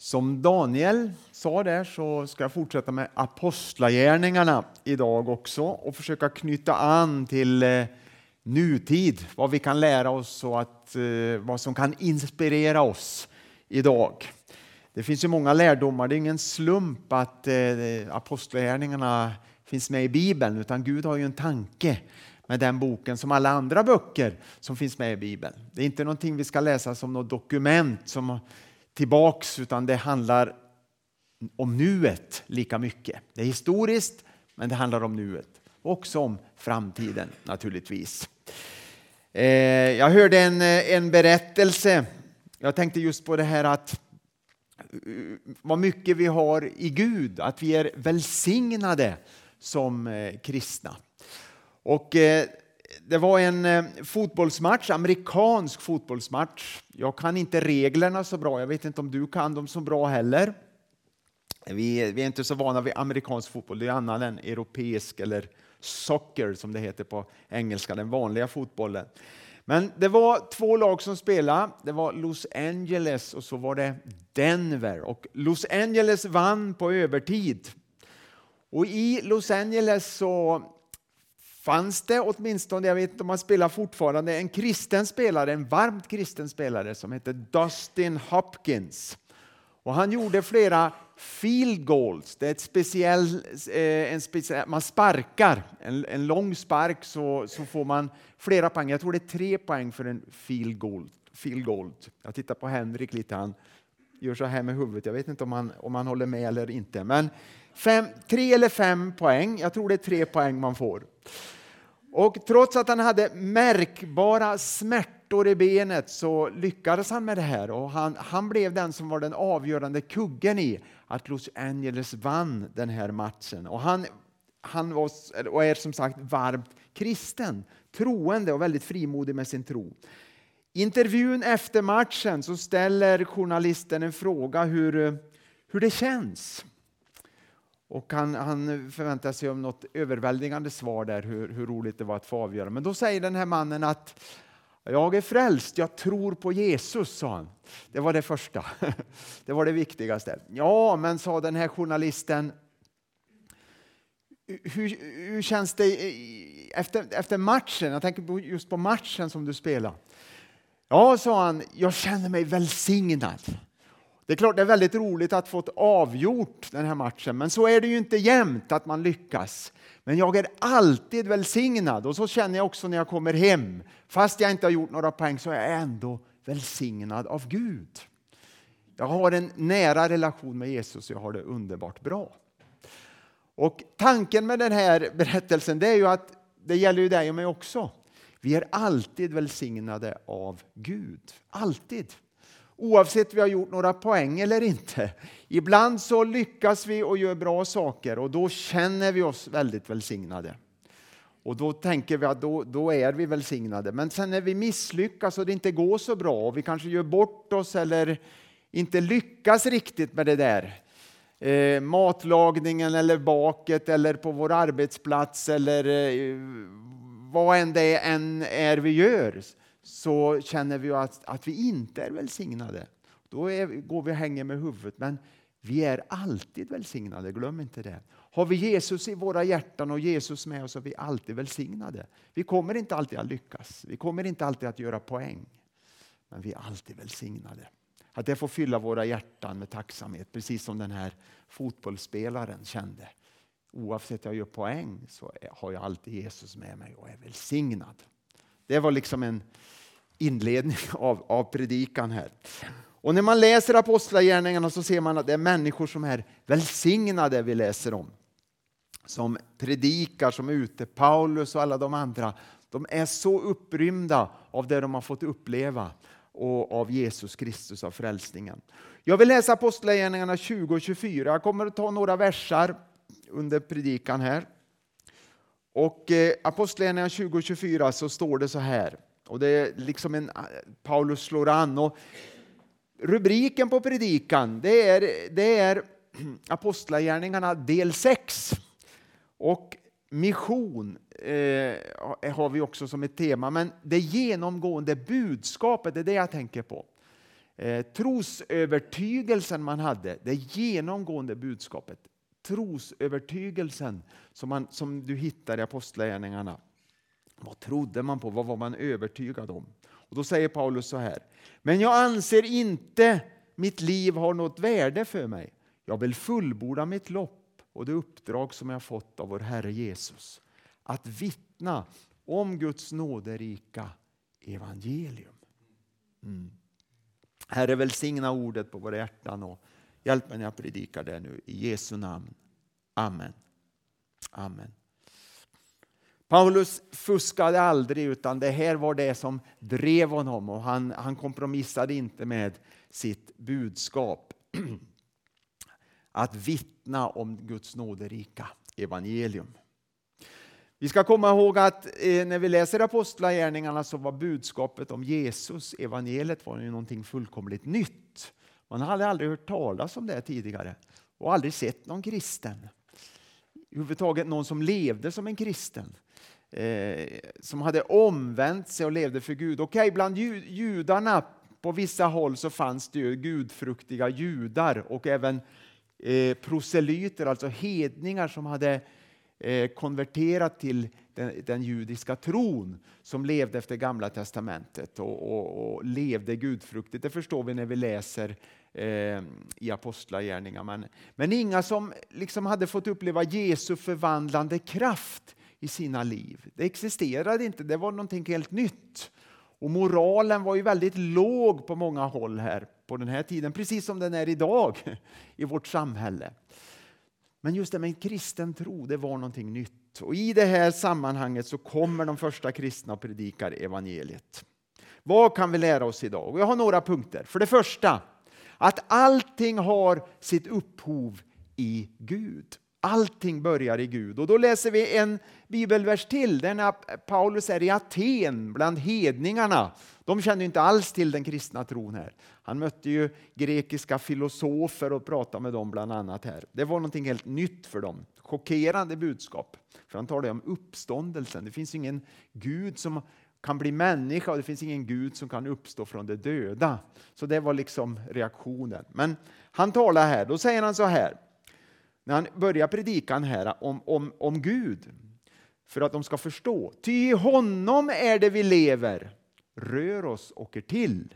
Som Daniel sa där så ska jag fortsätta med apostlagärningarna idag också och försöka knyta an till eh, nutid, vad vi kan lära oss och att, eh, vad som kan inspirera oss idag. Det finns ju många lärdomar, det är ingen slump att eh, apostlagärningarna finns med i Bibeln utan Gud har ju en tanke med den boken som alla andra böcker som finns med i Bibeln. Det är inte någonting vi ska läsa som något dokument som tillbaks utan det handlar om nuet lika mycket. Det är historiskt men det handlar om nuet. Och också om framtiden naturligtvis. Eh, jag hörde en, eh, en berättelse. Jag tänkte just på det här att eh, vad mycket vi har i Gud, att vi är välsignade som kristna. Och det var en eh, fotbollsmatch, amerikansk fotbollsmatch. Jag kan inte reglerna så bra, jag vet inte om du kan dem så bra heller. Vi, vi är inte så vana vid amerikansk fotboll, det är annan än europeisk eller soccer som det heter på engelska, den vanliga fotbollen. Men det var två lag som spelade. Det var Los Angeles och så var det Denver. Och Los Angeles vann på övertid. Och i Los Angeles så fanns det åtminstone, jag vet inte om han spelar fortfarande, en kristen spelare, en varmt kristen spelare som hette Dustin Hopkins. Och han gjorde flera field goals. Det är ett speciell, eh, en speciell, man sparkar, en, en lång spark så, så får man flera poäng. Jag tror det är tre poäng för en field goal. Field goal. Jag tittar på Henrik lite, han gör så här med huvudet. Jag vet inte om han, om han håller med eller inte. Men fem, tre eller fem poäng, jag tror det är tre poäng man får. Och trots att han hade märkbara smärtor i benet så lyckades han med det här och han, han blev den som var den avgörande kuggen i att Los Angeles vann den här matchen. Och han, han var, och är som sagt varmt kristen, troende och väldigt frimodig med sin tro. I intervjun efter matchen så ställer journalisten en fråga hur, hur det känns. Och han, han förväntar sig om något överväldigande svar där, hur, hur roligt det var att få avgöra. Men då säger den här mannen att jag är frälst, jag tror på Jesus, sa han. Det var det första. Det var det viktigaste. Ja, men sa den här journalisten, hur, hur känns det efter, efter matchen? Jag tänker just på matchen som du spelade. Ja, sa han, jag känner mig välsignad. Det är klart det är väldigt roligt att få avgjort den här matchen, men så är det ju inte jämt att man lyckas. Men jag är alltid välsignad och så känner jag också när jag kommer hem. Fast jag inte har gjort några poäng så är jag ändå välsignad av Gud. Jag har en nära relation med Jesus och jag har det underbart bra. Och Tanken med den här berättelsen det är ju att det gäller ju dig och mig också. Vi är alltid välsignade av Gud. Alltid oavsett om vi har gjort några poäng eller inte. Ibland så lyckas vi och gör bra saker och då känner vi oss väldigt välsignade. Och då tänker vi att då, då är vi välsignade. Men sen när vi misslyckas och det inte går så bra och vi kanske gör bort oss eller inte lyckas riktigt med det där. Eh, matlagningen eller baket eller på vår arbetsplats eller eh, vad än det än är vi gör så känner vi att, att vi inte är välsignade. Då är, går vi och hänger med huvudet. Men vi är alltid välsignade, glöm inte det. Har vi Jesus i våra hjärtan och Jesus med oss så är vi alltid välsignade. Vi kommer inte alltid att lyckas, vi kommer inte alltid att göra poäng. Men vi är alltid välsignade. Att det får fylla våra hjärtan med tacksamhet, precis som den här fotbollsspelaren kände. Oavsett om jag gör poäng så har jag alltid Jesus med mig och är välsignad. Det var liksom en inledning av, av predikan här. Och när man läser Apostlagärningarna så ser man att det är människor som är välsignade vi läser om. Som predikar, som är ute. Paulus och alla de andra. De är så upprymda av det de har fått uppleva och av Jesus Kristus, av frälsningen. Jag vill läsa Apostlagärningarna 20 och 24. Jag kommer att ta några versar under predikan här. Och eh, Apostlagärningarna 20 och 24 så står det så här. Och det är liksom en, eh, Paulus slår an. Och rubriken på predikan det är, det är Apostlagärningarna del 6. Och mission eh, har vi också som ett tema. Men det genomgående budskapet, det är det jag tänker på. eh, trosövertygelsen man hade, det genomgående budskapet. Trosövertygelsen som, man, som du hittar i Apostlagärningarna. Vad trodde man på? Vad var man övertygad om? Och Då säger Paulus så här. Men jag anser inte mitt liv har något värde för mig. Jag vill fullborda mitt lopp och det uppdrag som jag fått av vår Herre Jesus. Att vittna om Guds nåderika evangelium. Mm. Herre, välsigna ordet på våra hjärtan och hjälp mig när jag predikar det nu. I Jesu namn. Amen. Amen. Paulus fuskade aldrig utan det här var det som drev honom och han, han kompromissade inte med sitt budskap. Att vittna om Guds nåderika evangelium. Vi ska komma ihåg att eh, när vi läser Apostlagärningarna så var budskapet om Jesus, evangeliet, var ju någonting fullkomligt nytt. Man hade aldrig hört talas om det tidigare och aldrig sett någon kristen. Överhuvudtaget någon som levde som en kristen. Eh, som hade omvänt sig och levde för Gud. Okej, okay, bland judarna på vissa håll så fanns det ju gudfruktiga judar och även eh, proselyter, alltså hedningar som hade eh, konverterat till den, den, judiska tron som levde efter Gamla testamentet och, och, och levde gudfruktigt. Det förstår vi när vi läser eh, i Apostlagärningarna. Men, men inga som liksom hade fått uppleva Jesu förvandlande kraft i sina liv. Det existerade inte, det var någonting helt nytt. Och moralen var ju väldigt låg på många håll här på den här tiden, precis som den är idag i vårt samhälle. Men just det med kristen tro, det var någonting nytt. Och i det här sammanhanget så kommer de första kristna och predikar evangeliet. Vad kan vi lära oss idag? Jag har några punkter. För det första, att allting har sitt upphov i Gud. Allting börjar i Gud. Och då läser vi en bibelvers till, den är Paulus är i Aten bland hedningarna. De kände inte alls till den kristna tron här. Han mötte ju grekiska filosofer och pratade med dem bland annat här. Det var någonting helt nytt för dem. Chockerande budskap. För han talar om uppståndelsen. Det finns ingen Gud som kan bli människa och det finns ingen Gud som kan uppstå från de döda. Så det var liksom reaktionen. Men han talar här, då säger han så här när han börjar predikan här om, om, om Gud för att de ska förstå. Ty i honom är det vi lever, rör oss och är till.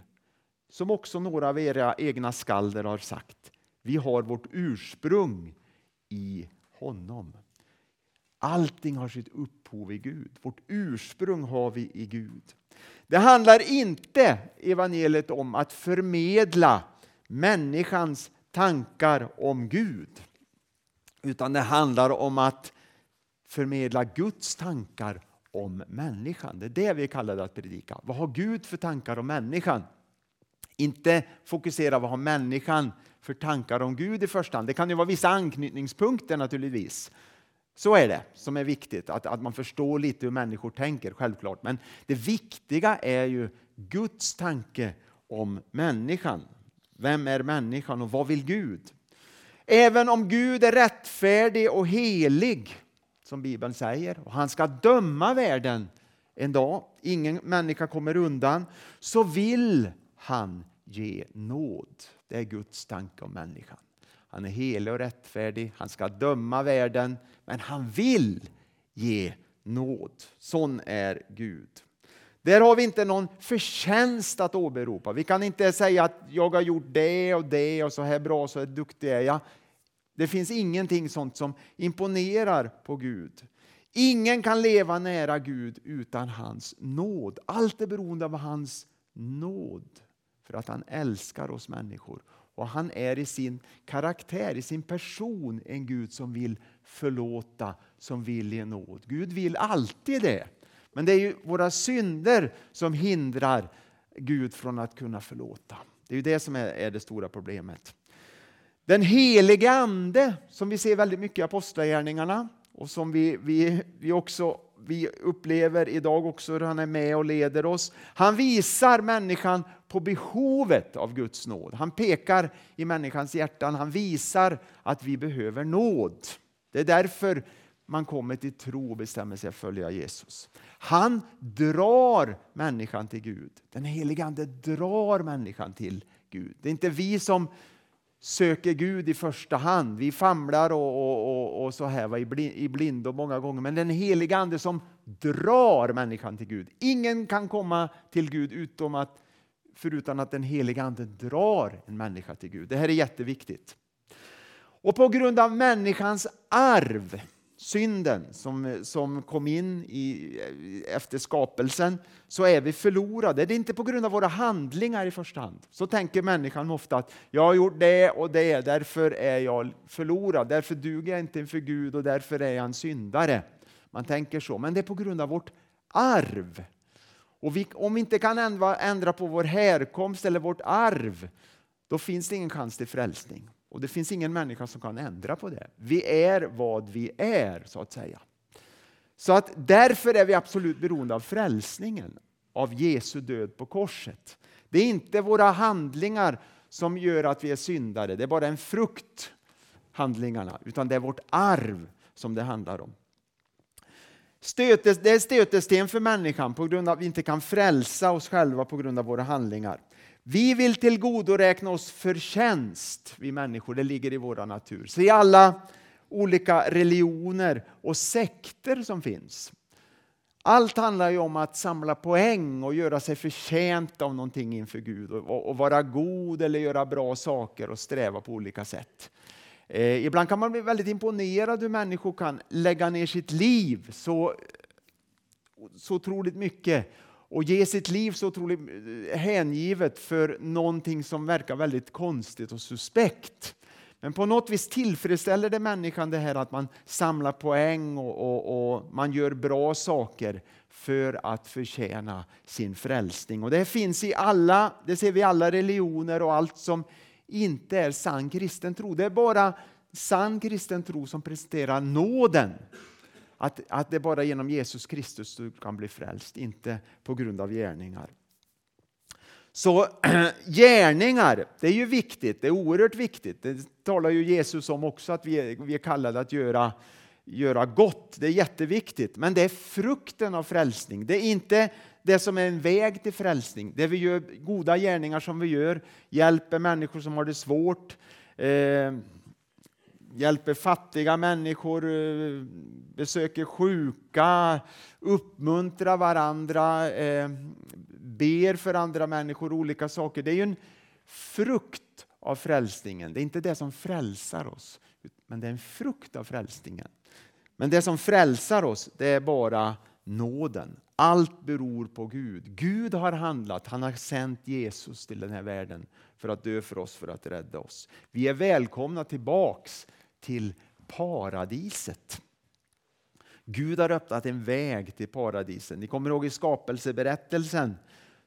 Som också några av era egna skalder har sagt. Vi har vårt ursprung i honom. Allting har sitt upphov i Gud. Vårt ursprung har vi i Gud. Det handlar inte, evangeliet, om att förmedla människans tankar om Gud. Utan det handlar om att förmedla Guds tankar om människan. Det är det vi kallar det att predika. Vad har Gud för tankar om människan? Inte fokusera vad har människan för tankar om Gud i första hand. Det kan ju vara vissa anknytningspunkter naturligtvis. Så är det som är viktigt, att, att man förstår lite hur människor tänker, självklart. Men det viktiga är ju Guds tanke om människan. Vem är människan och vad vill Gud? Även om Gud är rättfärdig och helig, som Bibeln säger, och han ska döma världen en dag, ingen människa kommer undan, så vill han ge nåd. Det är Guds tanke om människan. Han är helig och rättfärdig, han ska döma världen, men han vill ge nåd. Sån är Gud. Där har vi inte någon förtjänst att åberopa. Vi kan inte säga att jag har gjort det och det och så här bra, så här duktig är jag. Det finns ingenting sånt som imponerar på Gud. Ingen kan leva nära Gud utan hans nåd. Allt är beroende av hans nåd. För att han älskar oss människor. Och han är i sin karaktär, i sin person, en Gud som vill förlåta, som vill ge nåd. Gud vill alltid det. Men det är ju våra synder som hindrar Gud från att kunna förlåta. Det är ju det som är, det stora problemet. Den helige Ande, som vi ser väldigt mycket i Apostlagärningarna och som vi, vi, vi, också, vi upplever idag också hur han är med och leder oss. Han visar människan på behovet av Guds nåd. Han pekar i människans hjärtan, han visar att vi behöver nåd. Det är därför man kommer till tro och bestämmer sig att följa Jesus. Han drar människan till Gud. Den helige Ande drar människan till Gud. Det är inte vi som söker Gud i första hand. Vi famlar och, och, och, och så här va, i blindo många gånger. Men den heliga Ande som drar människan till Gud. Ingen kan komma till Gud utom att, förutom att den heliga Ande drar en människa till Gud. Det här är jätteviktigt. Och på grund av människans arv synden som, som kom in i, efter skapelsen så är vi förlorade. Det är inte på grund av våra handlingar i första hand. Så tänker människan ofta att jag har gjort det och det, därför är jag förlorad. Därför duger jag inte inför Gud och därför är jag en syndare. Man tänker så, men det är på grund av vårt arv. Och vi, om vi inte kan ändra, ändra på vår härkomst eller vårt arv, då finns det ingen chans till frälsning. Och det finns ingen människa som kan ändra på det. Vi är vad vi är, så att säga. Så att därför är vi absolut beroende av frälsningen, av Jesu död på korset. Det är inte våra handlingar som gör att vi är syndare, det är bara en frukt, handlingarna, utan det är vårt arv som det handlar om. Stötes, det är stötesten för människan på grund av att vi inte kan frälsa oss själva på grund av våra handlingar. Vi vill tillgodoräkna oss förtjänst, vi människor, det ligger i vår natur. Så i alla olika religioner och sekter som finns. Allt handlar ju om att samla poäng och göra sig förtjänt av någonting inför Gud och, och vara god eller göra bra saker och sträva på olika sätt. Eh, ibland kan man bli väldigt imponerad hur människor kan lägga ner sitt liv så, så otroligt mycket och ge sitt liv så otroligt eh, hängivet för någonting som verkar väldigt konstigt och suspekt. Men på något vis tillfredsställer det människan det här att man samlar poäng och, och, och, man gör bra saker för att förtjäna sin frälsning. Och det finns i alla, det ser vi i alla religioner och allt som inte är sann kristen tro. Det är bara sann kristen tro som presenterar nåden att, att det bara genom Jesus Kristus du kan bli frälst, inte på grund av gärningar. Så gärningar, det är ju viktigt, det är oerhört viktigt. Det talar ju Jesus om också, att vi är, vi är kallade att göra, göra gott. Det är jätteviktigt, men det är frukten av frälsning. Det är inte det som är en väg till frälsning. Det vi gör, goda gärningar som vi gör, hjälper människor som har det svårt, eh, hjälper fattiga människor, eh, besöker sjuka, uppmuntrar varandra, eh, ber för andra människor, olika saker. Det är ju en frukt av frälsningen. Det är inte det som frälsar oss, men det är en frukt av frälsningen. Men det som frälsar oss, det är bara nåden. Allt beror på Gud. Gud har handlat. Han har sänt Jesus till den här världen för att dö för oss, för att rädda oss. Vi är välkomna tillbaks till paradiset. Gud har öppnat en väg till paradiset. Ni kommer ihåg i skapelseberättelsen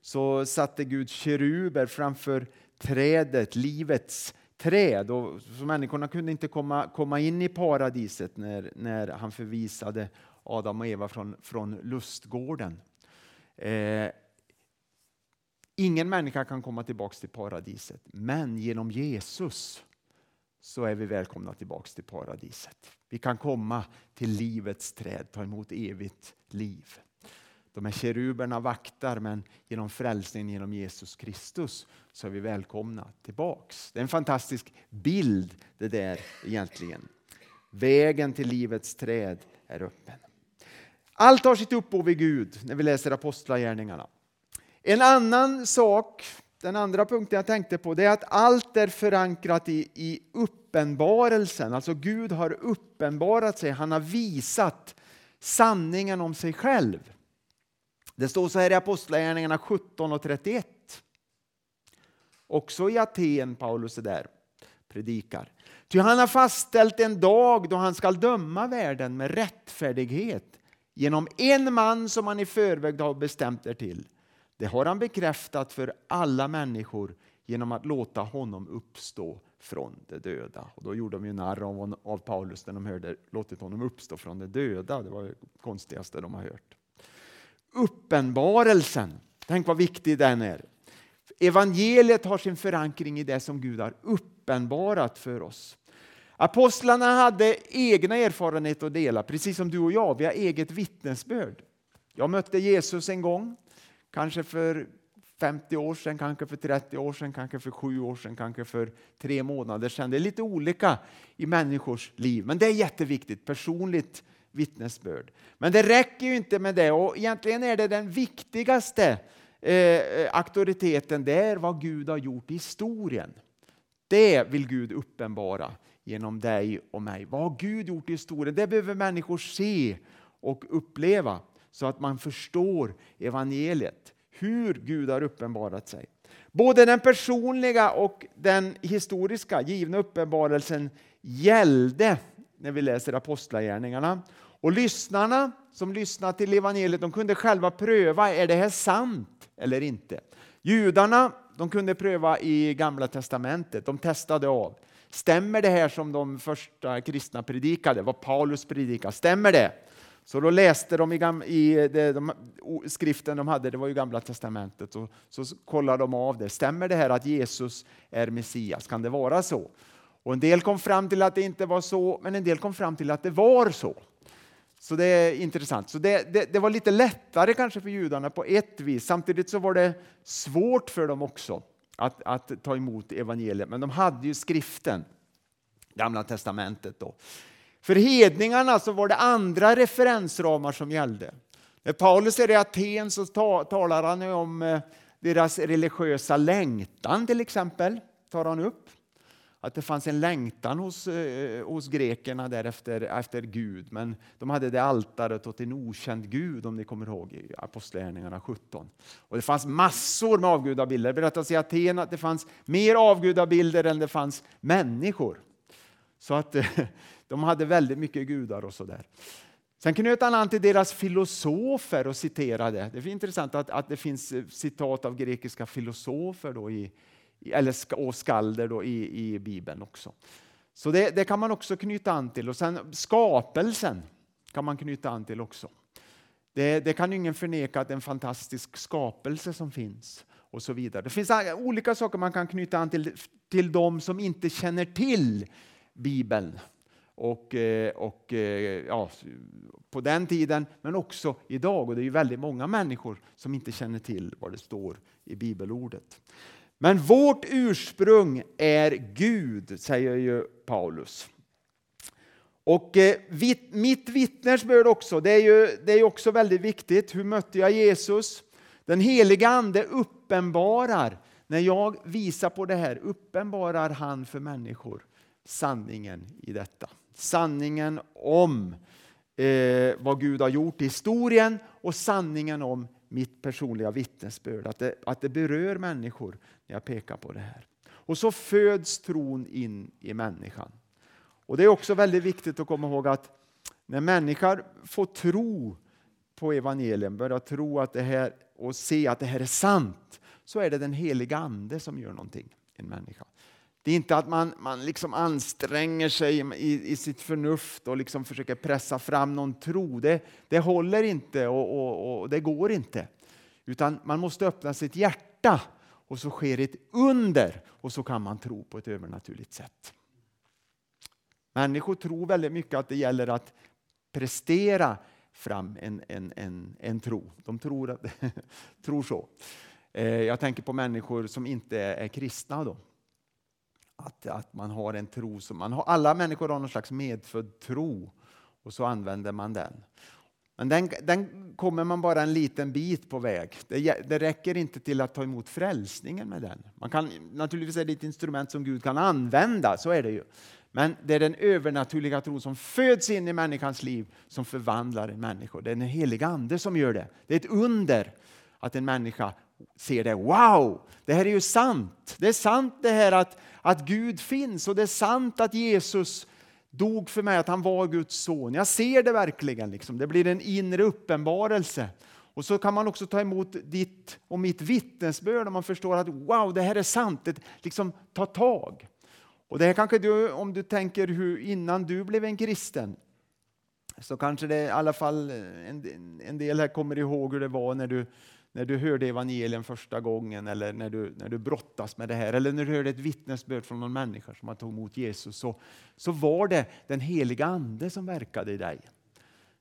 så satte Gud keruber framför trädet, livets träd. Och så människorna kunde inte komma, komma in i paradiset när, när han förvisade Adam och Eva från, från lustgården. Eh, ingen människa kan komma tillbaka till paradiset, men genom Jesus så är vi välkomna tillbaka till paradiset. Vi kan komma till livets träd, ta emot evigt liv. De här keruberna vaktar, men genom frälsningen genom Jesus Kristus så är vi välkomna tillbaks. Det är en fantastisk bild det där egentligen. Vägen till livets träd är öppen. Allt har sitt upphov i Gud när vi läser Apostlagärningarna. En annan sak den andra punkten jag tänkte på det är att allt är förankrat i, i uppenbarelsen. Alltså Gud har uppenbarat sig, han har visat sanningen om sig själv. Det står så här i Apostlagärningarna 17 och 31. Också i Aten, Paulus är där, predikar. Ty han har fastställt en dag då han skall döma världen med rättfärdighet genom en man som han i förväg har bestämt er till det har han bekräftat för alla människor genom att låta honom uppstå från de döda. Och då gjorde de ju narr av, av Paulus när de hörde låtit honom uppstå från de döda. Det var det konstigaste de har hört. Uppenbarelsen, tänk vad viktig den är. Evangeliet har sin förankring i det som Gud har uppenbarat för oss. Apostlarna hade egna erfarenheter att dela, precis som du och jag. Vi har eget vittnesbörd. Jag mötte Jesus en gång kanske för 50 år sedan, kanske för 30 år sedan, kanske för 7 år sedan, kanske för 3 månader sedan. Det är lite olika i människors liv, men det är jätteviktigt, personligt vittnesbörd. Men det räcker ju inte med det och egentligen är det den viktigaste eh, auktoriteten, det är vad Gud har gjort i historien. Det vill Gud uppenbara genom dig och mig. Vad har Gud gjort i historien? Det behöver människor se och uppleva så att man förstår evangeliet hur Gud har uppenbarat sig. Både den personliga och den historiska givna uppenbarelsen gällde när vi läser Apostlagärningarna. Och lyssnarna som lyssnade till evangeliet de kunde själva pröva, är det här sant eller inte? Judarna de kunde pröva i Gamla Testamentet, de testade av. Stämmer det här som de första kristna predikade, vad Paulus predikade, stämmer det? Så då läste de i, i eh, det, de, skriften de hade, det var ju Gamla Testamentet, och så kollade de av det. Stämmer det här att Jesus är Messias? Kan det vara så? Och En del kom fram till att det inte var så, men en del kom fram till att det var så. Så det är intressant. Så det, det, det var lite lättare kanske för judarna på ett vis. Samtidigt så var det svårt för dem också att, att ta emot evangeliet. Men de hade ju skriften, Gamla testamentet. Då. För hedningarna så var det andra referensramar som gällde. När Paulus är i Aten så talar han om eh, deras religiösa längtan till exempel. tar han upp. Att det fanns en längtan hos, eh, hos grekerna därefter efter Gud. Men de hade det altaret åt en okänd Gud om ni kommer ihåg i Apostlagärningarna 17. Och det fanns massor med avgudabilder. Det berättas i Aten att det fanns mer avgudabilder än det fanns människor. Så att eh, De hade väldigt mycket gudar och sådär. Sen knöt han an till deras filosofer och citerade. Det är intressant att, att det finns eh, citat av grekiska filosofer då i, eller, och skalder då i, i Bibeln också. Så det, det, kan man också knyta an till. Och sen skapelsen kan man knyta an till också. Det, det kan ingen förneka att det är en fantastisk skapelse som finns. och så vidare. Det finns olika saker man kan knyta an till, till de som inte känner till Bibeln och, eh, och eh, ja, på den tiden, men också idag. Och det är ju väldigt många människor som inte känner till vad det står i bibelordet. Men vårt ursprung är Gud, säger ju Paulus. Och eh, mitt vittnesbörd också, det är ju det är också väldigt viktigt. Hur mötte jag Jesus? Den heliga Ande uppenbarar, när jag visar på det här, uppenbarar han för människor sanningen i detta sanningen om eh, vad Gud har gjort i historien och sanningen om mitt personliga vittnesbörd. Att det, att det berör människor när jag pekar på det här. Och så föds tron in i människan. Och Det är också väldigt viktigt att komma ihåg att när människor får tro på evangelium, börjar tro att det här och se att det här är sant, så är det den heliga Ande som gör någonting i en människa. Det är inte att man, man liksom anstränger sig i, i sitt förnuft och liksom försöker pressa fram någon tro. Det, det håller inte och, och, och, det går inte. Utan man måste öppna sitt hjärta och så sker ett under och så kan man tro på ett övernaturligt sätt. Människor tror väldigt mycket att det gäller att prestera fram en, en, en, en tro. De tror, att, tror så. Eh, jag tänker på människor som inte är kristna. Då att, att man har en tro som man har. Alla människor har någon slags medfödd tro och så använder man den. Men den, den kommer man bara en liten bit på väg. Det, det, räcker inte till att ta emot frälsningen med den. Man kan, naturligtvis är det ett instrument som Gud kan använda, så är det ju. Men det är den övernaturliga tron som föds in i människans liv som förvandlar en människa. Det är den heliga Ande som gör det. Det är ett under att en människa ser det. Wow, det här är ju sant. Det är sant det här att, att Gud finns och det är sant att Jesus dog för mig, att han var Guds son. Jag ser det verkligen. Liksom. Det blir en inre uppenbarelse. Och så kan man också ta emot ditt och mitt vittnesbörd om man förstår att wow, det här är sant. Det liksom ta tag. Och det här kanske du, om du tänker hur innan du blev en kristen, så kanske det i alla fall en, en del här kommer ihåg hur det var när du när du hörde evangelien första gången eller när du, när du brottas med det här eller när du hörde ett vittnesbörd från någon människa som har tagit emot Jesus så, så var det den heliga Ande som verkade i dig.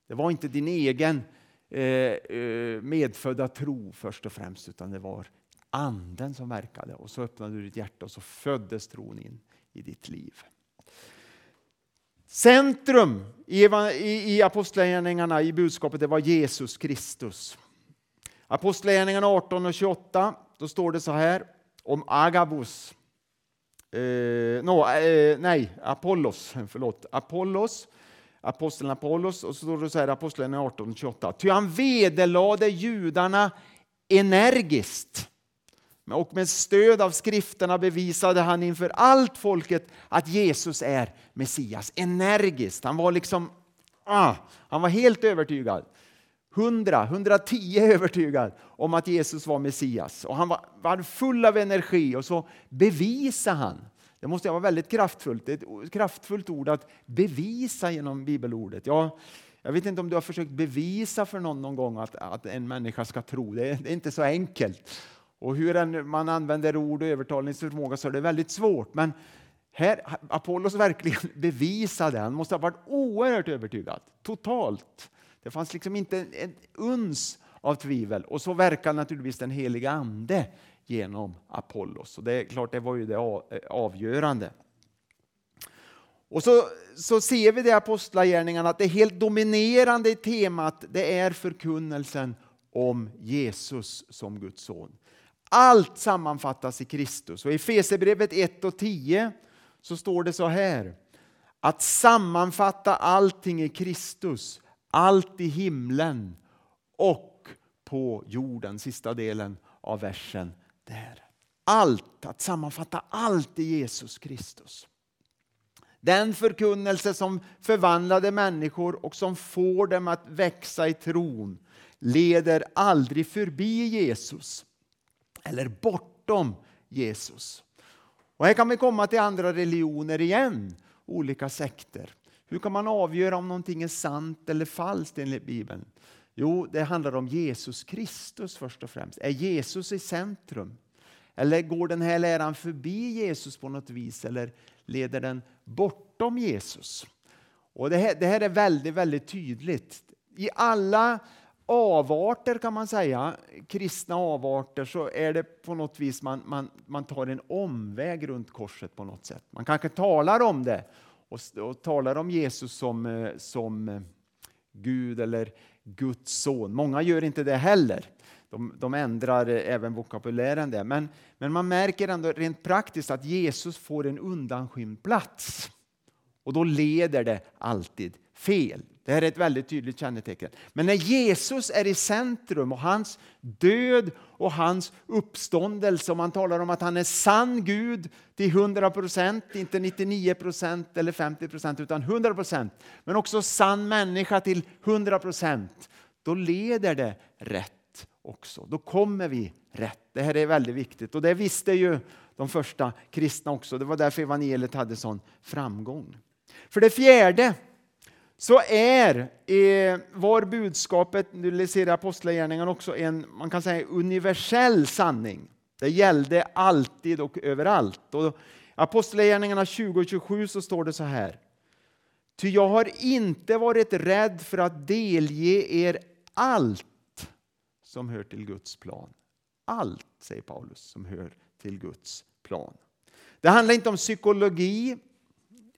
Det var inte din egen eh, eh medfödda tro först och främst utan det var anden som verkade och så öppnade du ditt hjärta och så föddes tron in i ditt liv. Centrum i, i, i apostlagärningarna, i budskapet, det var Jesus Kristus. Apostlagärningarna 18 och 28, då står det så här om Agabus. Eh, no, eh, nej, Apollos. Förlåt. Apollos. Aposteln Apollos. Och så står det så här, Apostlagärningarna 18 och 28. Ty han vederlade judarna energiskt och med stöd av skrifterna bevisade han inför allt folket att Jesus är Messias. Energiskt. Han var liksom, ah, han var helt övertygad. 100, 110 övertygad om att Jesus var Messias. Och han var, var full av energi och så bevisade han. Det måste vara väldigt kraftfullt. Det är ett kraftfullt ord att bevisa genom bibelordet. Jag, jag vet inte om du har försökt bevisa för någon någon gång att, att en människa ska tro. Det är, det är inte så enkelt. Och hur man använder ord och övertalningsförmåga så är det väldigt svårt. Men här, Apollos verkligen bevisade, han måste ha varit oerhört övertygad, totalt. Det fanns liksom inte ett uns av tvivel. Och så verkar naturligtvis den heliga Ande genom Apollos. Och det är klart, det var ju det eh, avgörande. Och så, så ser vi det i Apostlagärningarna att det helt dominerande i temat det är förkunnelsen om Jesus som Guds son. Allt sammanfattas i Kristus. Och I Fesebrevet 1 och 10 så står det så här. Att sammanfatta allting i Kristus, allt i himlen och på jorden, sista delen av versen där. Allt, att sammanfatta allt i Jesus Kristus. Den förkunnelse som förvandlade människor och som får dem att växa i tron leder aldrig förbi Jesus eller bortom Jesus. Och här kan vi komma till andra religioner igen, olika sekter. Hur kan man avgöra om någonting är sant eller falskt enligt Bibeln? Jo, det handlar om Jesus Kristus först och främst. Är Jesus i centrum? Eller går den här läran förbi Jesus på något vis? Eller leder den bortom Jesus? Och det här, det här är väldigt, väldigt tydligt. I alla avarter kan man säga, kristna avarter, så är det på något vis man, man, man tar en omväg runt korset på något sätt. Man kanske talar om det och, och talar om Jesus som, eh, som eh, Gud eller Guds son. Många gör inte det heller. De, de ändrar eh, även vokabulären där. Men, men man märker ändå rent praktiskt att Jesus får en undanskymd plats. Och då leder det alltid fel. Det här är ett väldigt tydligt kännetecken. Men när Jesus är i centrum och hans död och hans uppståndelse, och man talar om att han är sann Gud till 100 procent, inte 99 procent eller 50 procent, utan 100 procent, men också sann människa till 100 procent, då leder det rätt också. Då kommer vi rätt. Det här är väldigt viktigt och det visste ju de första kristna också. Det var därför evangeliet hade sån framgång. För det fjärde så är eh, var budskapet, nu ser Apostlagärningarna också, en man kan säga universell sanning. Det gällde alltid och överallt. Och Apostlagärningarna 20 så står det så här. Ty jag har inte varit rädd för att delge er allt som hör till Guds plan. Allt, säger Paulus, som hör till Guds plan. Det handlar inte om psykologi,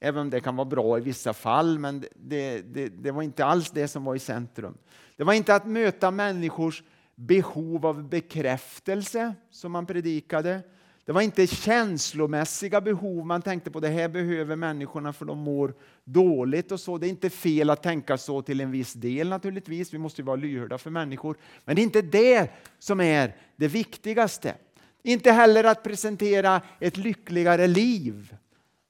Även om det kan vara bra i vissa fall, men det, det, det, var inte alls det som var i centrum. Det var inte att möta människors behov av bekräftelse som man predikade. Det var inte känslomässiga behov man tänkte på. Det här behöver människorna för de mår dåligt och så. Det är inte fel att tänka så till en viss del naturligtvis. Vi måste vara lyhörda för människor. Men det är inte det som är det viktigaste. Inte heller att presentera ett lyckligare liv.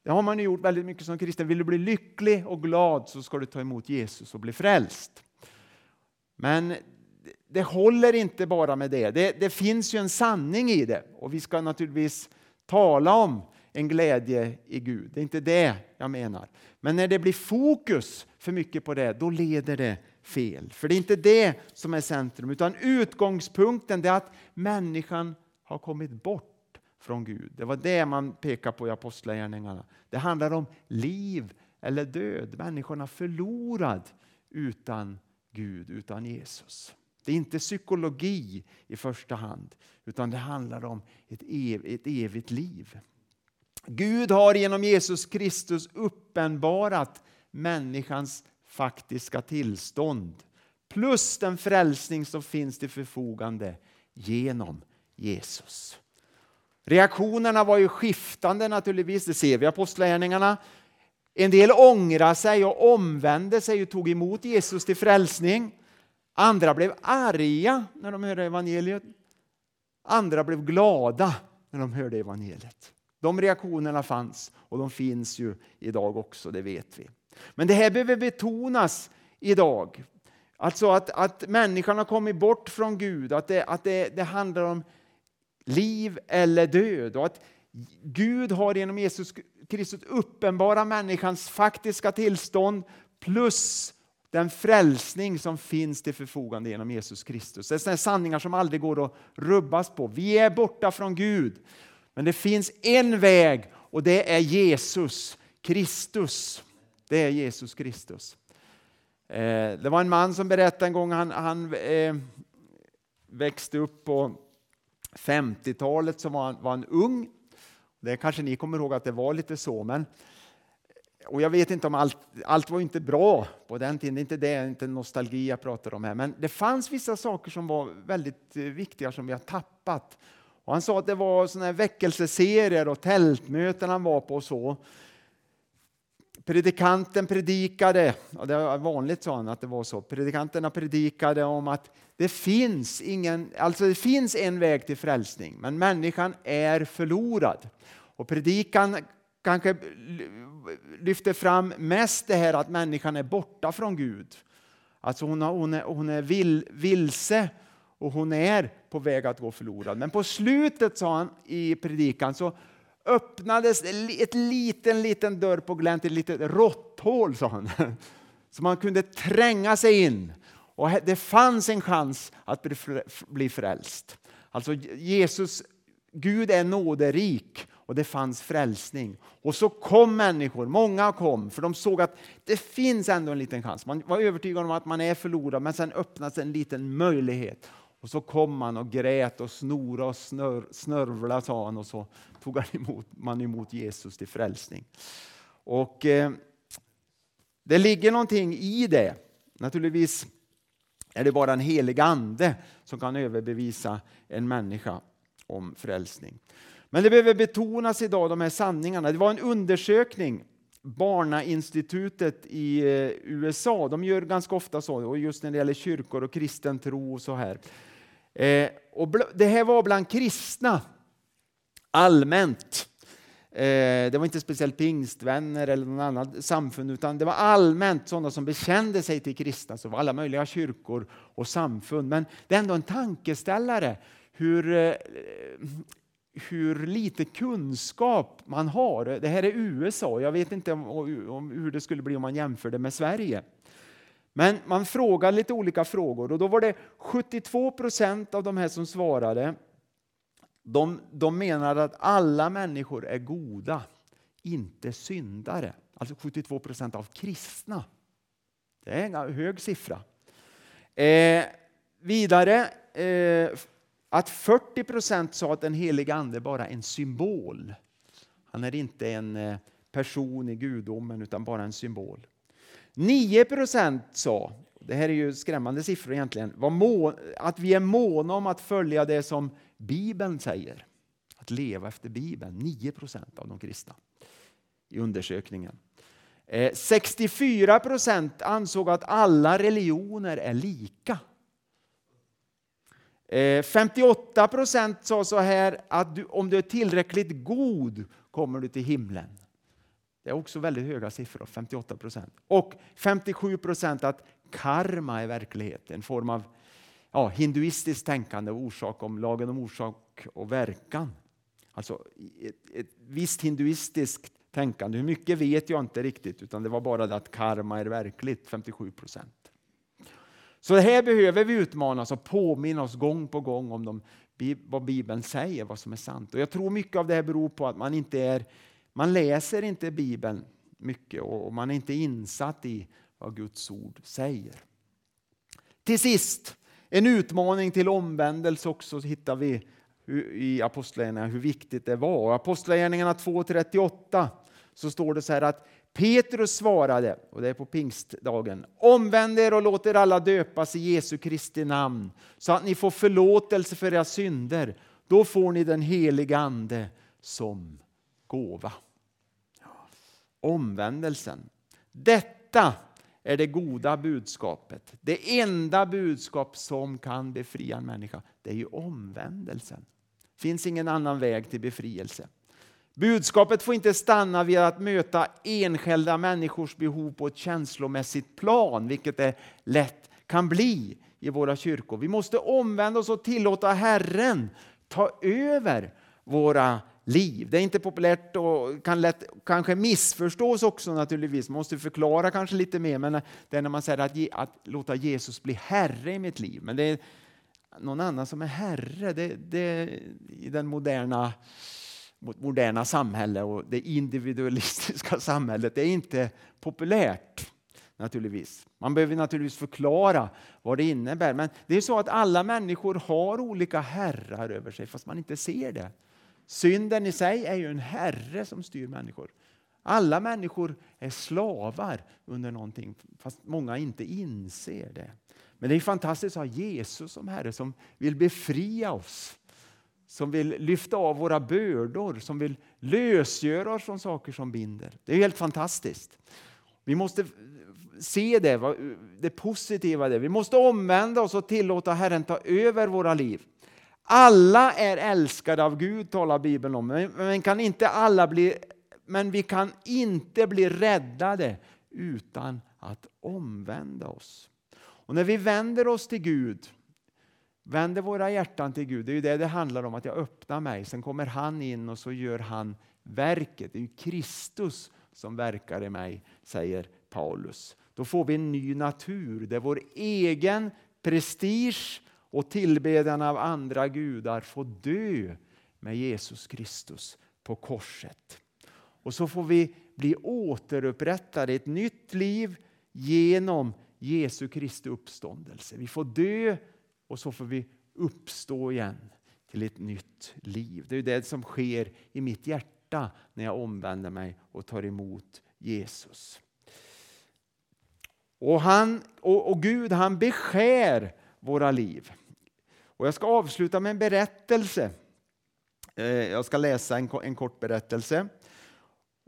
Det har man gjort väldigt mycket som kristen. Vill du bli lycklig och glad så ska du ta emot Jesus och bli frälst. Men det håller inte bara med det. det. Det finns ju en sanning i det och vi ska naturligtvis tala om en glädje i Gud. Det är inte det jag menar. Men när det blir fokus för mycket på det, då leder det fel. För det är inte det som är centrum, utan utgångspunkten är att människan har kommit bort från Gud. Det var det man pekar på i Apostlagärningarna. Det handlar om liv eller död. Människorna förlorad utan Gud, utan Jesus. Det är inte psykologi i första hand, utan det handlar om ett, ev ett evigt liv. Gud har genom Jesus Kristus uppenbarat människans faktiska tillstånd plus den frälsning som finns till förfogande genom Jesus. Reaktionerna var ju skiftande naturligtvis, det ser vi i Apostlagärningarna. En del ångrade sig och omvände sig och tog emot Jesus till frälsning. Andra blev arga när de hörde evangeliet. Andra blev glada när de hörde evangeliet. De reaktionerna fanns och de finns ju idag också, det vet vi. Men det här behöver betonas idag. Alltså att, att människan har kommit bort från Gud, att det, att det, det handlar om liv eller död. Och att Gud har genom Jesus Kristus uppenbara människans faktiska tillstånd plus den frälsning som finns till förfogande genom Jesus Kristus. Det är sanningar som aldrig går att rubbas på. Vi är borta från Gud, men det finns en väg och det är Jesus Kristus. Det är Jesus Kristus. Eh, det var en man som berättade en gång, han, han eh, växte upp och 50-talet så var han, var han ung. Det kanske ni kommer ihåg att det var lite så, men och jag vet inte om allt, allt var inte bra på den tiden, det är inte det, inte nostalgi jag pratar om här, men det fanns vissa saker som var väldigt eh, viktiga som vi har tappat. Och han sa att det var såna här väckelseserier och tältmöten han var på och så. Predikanten predikade, och det var vanligt sa han att det var så, predikanterna predikade om att det finns, ingen, alltså det finns en väg till frälsning, men människan är förlorad. Och predikan kanske lyfter fram mest det här att människan är borta från Gud. Alltså hon, har, hon är, hon är vil, vilse och hon är på väg att gå förlorad. Men på slutet, sa han i predikan, så öppnades ett liten, liten dörr på glänt, ett litet råtthål, sa han. Så man kunde tränga sig in. Och det fanns en chans att bli frälst. Alltså Jesus, Gud är nåderik och det fanns frälsning. Och så kom människor, många kom, för de såg att det finns ändå en liten chans. Man var övertygad om att man är förlorad, men sen öppnades en liten möjlighet. Och så kom han och grät och snora och snör, snörvla, sa han, och så tog han emot, man emot Jesus till frälsning. Och eh, det ligger någonting i det. Naturligtvis är det bara en helig ande som kan överbevisa en människa om frälsning. Men det behöver betonas idag, de här sanningarna. Det var en undersökning, Barnainstitutet i eh, USA, de gör ganska ofta så, och just när det gäller kyrkor och kristen tro och så här. Eh, och det här var bland kristna, allmänt. Eh, det var inte speciellt pingstvänner eller någon annan samfund, utan det var allmänt sådana som bekände sig till kristna, så var alla möjliga kyrkor och samfund. Men det är ändå en tankeställare hur eh, hur lite kunskap man har. Det här är USA, jag vet inte om, om, hur det skulle bli om man jämför det med Sverige. Men man frågade lite olika frågor och då var det 72 procent av de här som svarade de, de menade att alla människor är goda, inte syndare. Alltså 72 procent av kristna. Det är en hög siffra. Eh, vidare eh, att 40 procent sa att den heliga ande bara är en symbol. Han är inte en eh, person i gudomen utan bara en symbol. 9 procent sa, det här är ju skrämmande siffror egentligen, att vi är måna om att följa det som Bibeln säger. Att leva efter Bibeln. 9 procent av de kristna i undersökningen. Eh, 64 procent ansåg att alla religioner är lika. Eh, 58 procent sa så här att du, om du är tillräckligt god kommer du till himlen. Det är också väldigt höga siffror, 58 procent. Och 57 procent att karma är verklighet, en form av ja, hinduistiskt tänkande, och orsak om lagen om orsak och verkan. Alltså ett, ett visst hinduistiskt tänkande. Hur mycket vet jag inte riktigt, utan det var bara det att karma är verkligt, 57 procent. Så här behöver vi utmanas och påminna oss gång på gång om de, vad Bibeln säger, vad som är sant. Och jag tror mycket av det här beror på att man inte är, man läser inte Bibeln mycket och man är inte insatt i vad Guds ord säger. Till sist, En utmaning till omvändelse också hittar vi i Apostlagärningarna hur viktigt det var. Apostlagärningarna 2.38 så står det så här att Petrus svarade, och det är på pingstdagen, omvänd er och låt er alla döpas i Jesu Kristi namn så att ni får förlåtelse för era synder. Då får ni den heliga Ande som gåva. Omvändelsen. Detta är det goda budskapet. Det enda budskap som kan befria en människa, det är ju omvändelsen. Det finns ingen annan väg till befrielse. Budskapet får inte stanna vid att möta enskilda människors behov på ett känslomässigt plan, vilket det lätt kan bli i våra kyrkor. Vi måste omvända oss och tillåta Herren ta över våra liv. Det är inte populärt och kan lätt kanske missförstås också naturligtvis. Man måste förklara kanske lite mer, men det är när man säger att, ge, att låta Jesus bli Herre i mitt liv. Men det är någon annan som är Herre. Det, det i den moderna moderna samhälle och det individualistiska samhället. Det är inte populärt naturligtvis. Man behöver naturligtvis förklara vad det innebär. Men det är så att alla människor har olika herrar över sig fast man inte ser det. Synden i sig är ju en herre som styr människor. Alla människor är slavar under någonting fast många inte inser det. Men det är fantastiskt att ha Jesus som Herre som vill befria oss som vill lyfta av våra bördor, som vill lösgöra oss från saker som binder. Det är helt fantastiskt. Vi måste se det, det positiva det. Vi måste omvända oss och tillåta Herren ta över våra liv. Alla är älskade av Gud talar Bibeln om, men, kan inte alla bli, men vi kan inte bli räddade utan att omvända oss. Och när vi vänder oss till Gud vänder våra hjärtan till Gud. Det är ju det det handlar om, att jag öppnar mig. Sen kommer han in och så gör han verket. Det är ju Kristus som verkar i mig, säger Paulus. Då får vi en ny natur där vår egen prestige och tillbedjan av andra gudar får dö med Jesus Kristus på korset. Och så får vi bli återupprättade i ett nytt liv genom Jesu Kristi uppståndelse. Vi får dö och så får vi uppstå igen till ett nytt liv. Det är det som sker i mitt hjärta när jag omvänder mig och tar emot Jesus. Och, han, och, och Gud han beskär våra liv. Och jag ska avsluta med en berättelse. Eh, jag ska läsa en, en kort berättelse.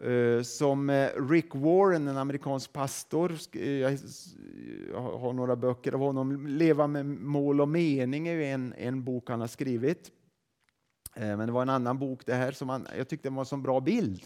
Eh, som eh, Rick Warren, en amerikansk pastor, jag har några böcker av honom. Leva med mål och mening är en, en bok han har skrivit. Men det var en annan bok det här som han, jag tyckte var en så bra bild.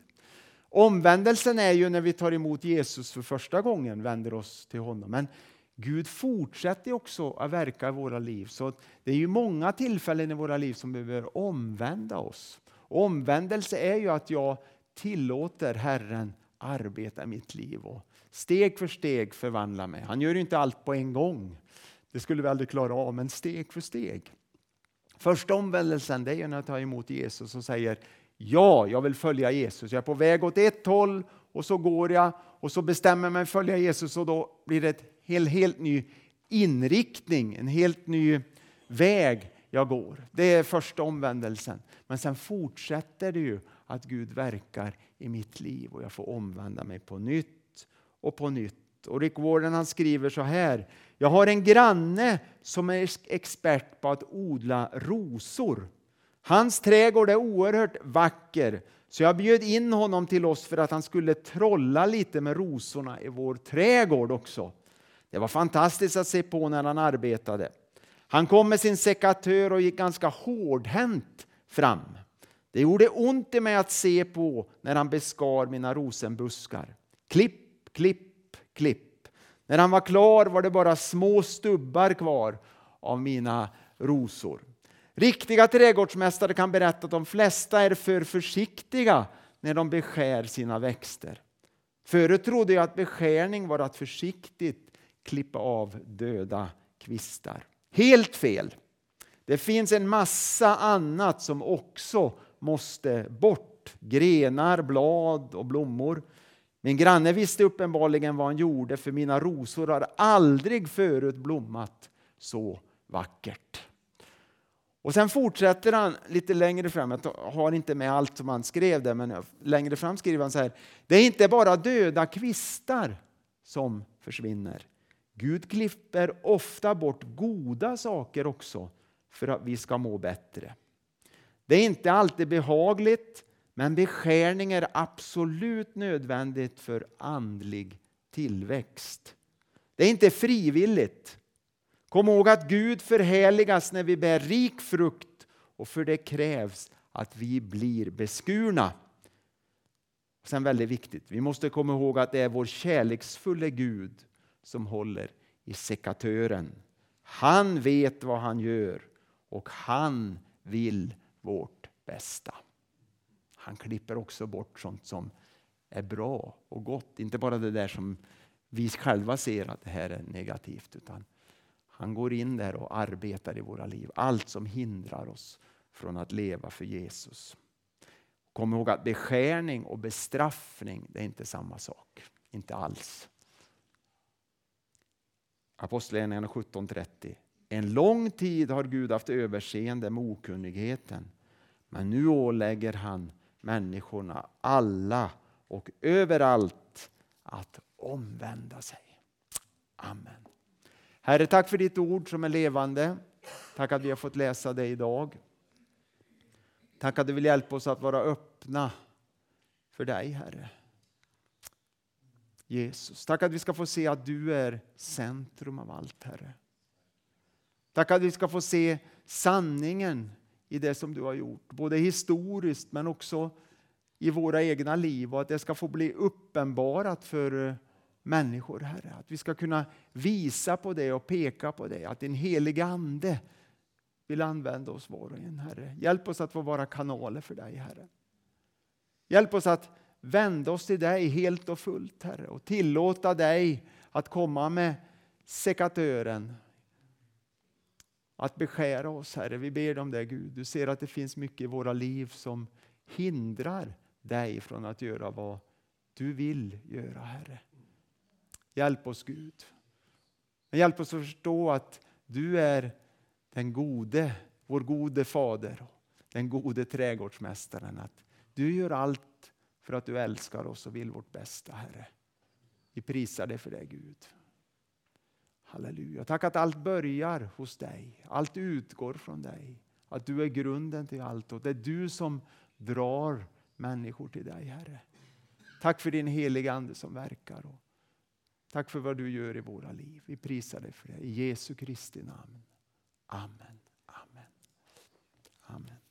Omvändelsen är ju när vi tar emot Jesus för första gången, vänder oss till honom. Men Gud fortsätter också att verka i våra liv. Så det är ju många tillfällen i våra liv som vi behöver omvända oss. omvändelse är ju att jag tillåter Herren arbeta i mitt liv och steg för steg förvandla mig. Han gör inte allt på en gång. Det skulle vi aldrig klara av, men steg för steg. Första omvändelsen det är när jag tar emot Jesus och säger ja, jag vill följa Jesus. Jag är på väg åt ett håll och så går jag och så bestämmer jag mig för att följa Jesus och då blir det ett hel, helt ny inriktning, en helt ny väg jag går. Det är första omvändelsen. Men sen fortsätter det ju att Gud verkar i mitt liv och jag får omvända mig på nytt och på nytt. Och Rick Warden han skriver så här. Jag har en granne som är expert på att odla rosor. Hans trädgård är oerhört vacker så jag bjöd in honom till oss för att han skulle trolla lite med rosorna i vår trädgård också. Det var fantastiskt att se på när han arbetade. Han kom med sin sekatör och gick ganska hårdhänt fram. Det gjorde ont i mig att se på när han beskar mina rosenbuskar. Klipp, klipp, klipp. När han var klar var det bara små stubbar kvar av mina rosor. Riktiga trädgårdsmästare kan berätta att de flesta är för försiktiga när de beskär sina växter. Förut trodde jag att beskärning var att försiktigt klippa av döda kvistar. Helt fel. Det finns en massa annat som också måste bort. Grenar, blad och blommor. Min granne visste uppenbarligen vad han gjorde för mina rosor har aldrig förut blommat så vackert. Och sen fortsätter han lite längre fram, jag har inte med allt som han skrev där, men längre fram skriver han så här. Det är inte bara döda kvistar som försvinner. Gud klipper ofta bort goda saker också för att vi ska må bättre. Det är inte alltid behagligt, men beskärning är absolut nödvändigt för andlig tillväxt. Det är inte frivilligt. Kom ihåg att Gud förhärligas när vi bär rik frukt och för det krävs att vi blir beskurna. Sen väldigt viktigt, vi måste komma ihåg att det är vår kärleksfulla Gud som håller i sekatören. Han vet vad han gör och han vill vårt bästa. Han klipper också bort sånt som är bra och gott. Inte bara det där som vi själva ser att det här är negativt. utan Han går in där och arbetar i våra liv. Allt som hindrar oss från att leva för Jesus. Kom ihåg att beskärning och bestraffning det är inte samma sak. Inte alls. Apostlagärningarna 17.30. En lång tid har Gud haft överseende med okunnigheten. Men nu ålägger han människorna alla och överallt att omvända sig. Amen. Herre, tack för ditt ord som är levande. Tack att vi har fått läsa det idag. Tack att du vill hjälpa oss att vara öppna för dig, Herre. Jesus, tack att vi ska få se att du är centrum av allt, Herre. Tack att vi ska få se sanningen i det som du har gjort, både historiskt men också i våra egna liv och att det ska få bli uppenbarat för eh, människor, Herre. Att vi ska kunna visa på det och peka på det, att din heliga Ande vill använda oss var och en, Herre. Hjälp oss att få vara kanaler för dig, Herre. Hjälp oss att vända oss till dig helt och fullt, Herre, och tillåta dig att komma med sekatören, att beskära oss, Herre. Vi ber om det, Gud. Du ser att det finns mycket i våra liv som hindrar dig från att göra vad du vill göra, Herre. Hjälp oss, Gud. hjälp oss att förstå att du är den gode, vår gode fader, den gode trädgårdsmästaren. Att du gör allt för att du älskar oss och vill vårt bästa, Herre. Vi prisar dig för det, Gud. Halleluja. Tack att allt börjar hos dig. Allt utgår från dig. Att du är grunden till allt och det är du som drar människor till dig, Herre. Tack för din heliga Ande som verkar. Och tack för vad du gör i våra liv. Vi prisar dig för det. I Jesu Kristi namn. Amen. Amen. Amen.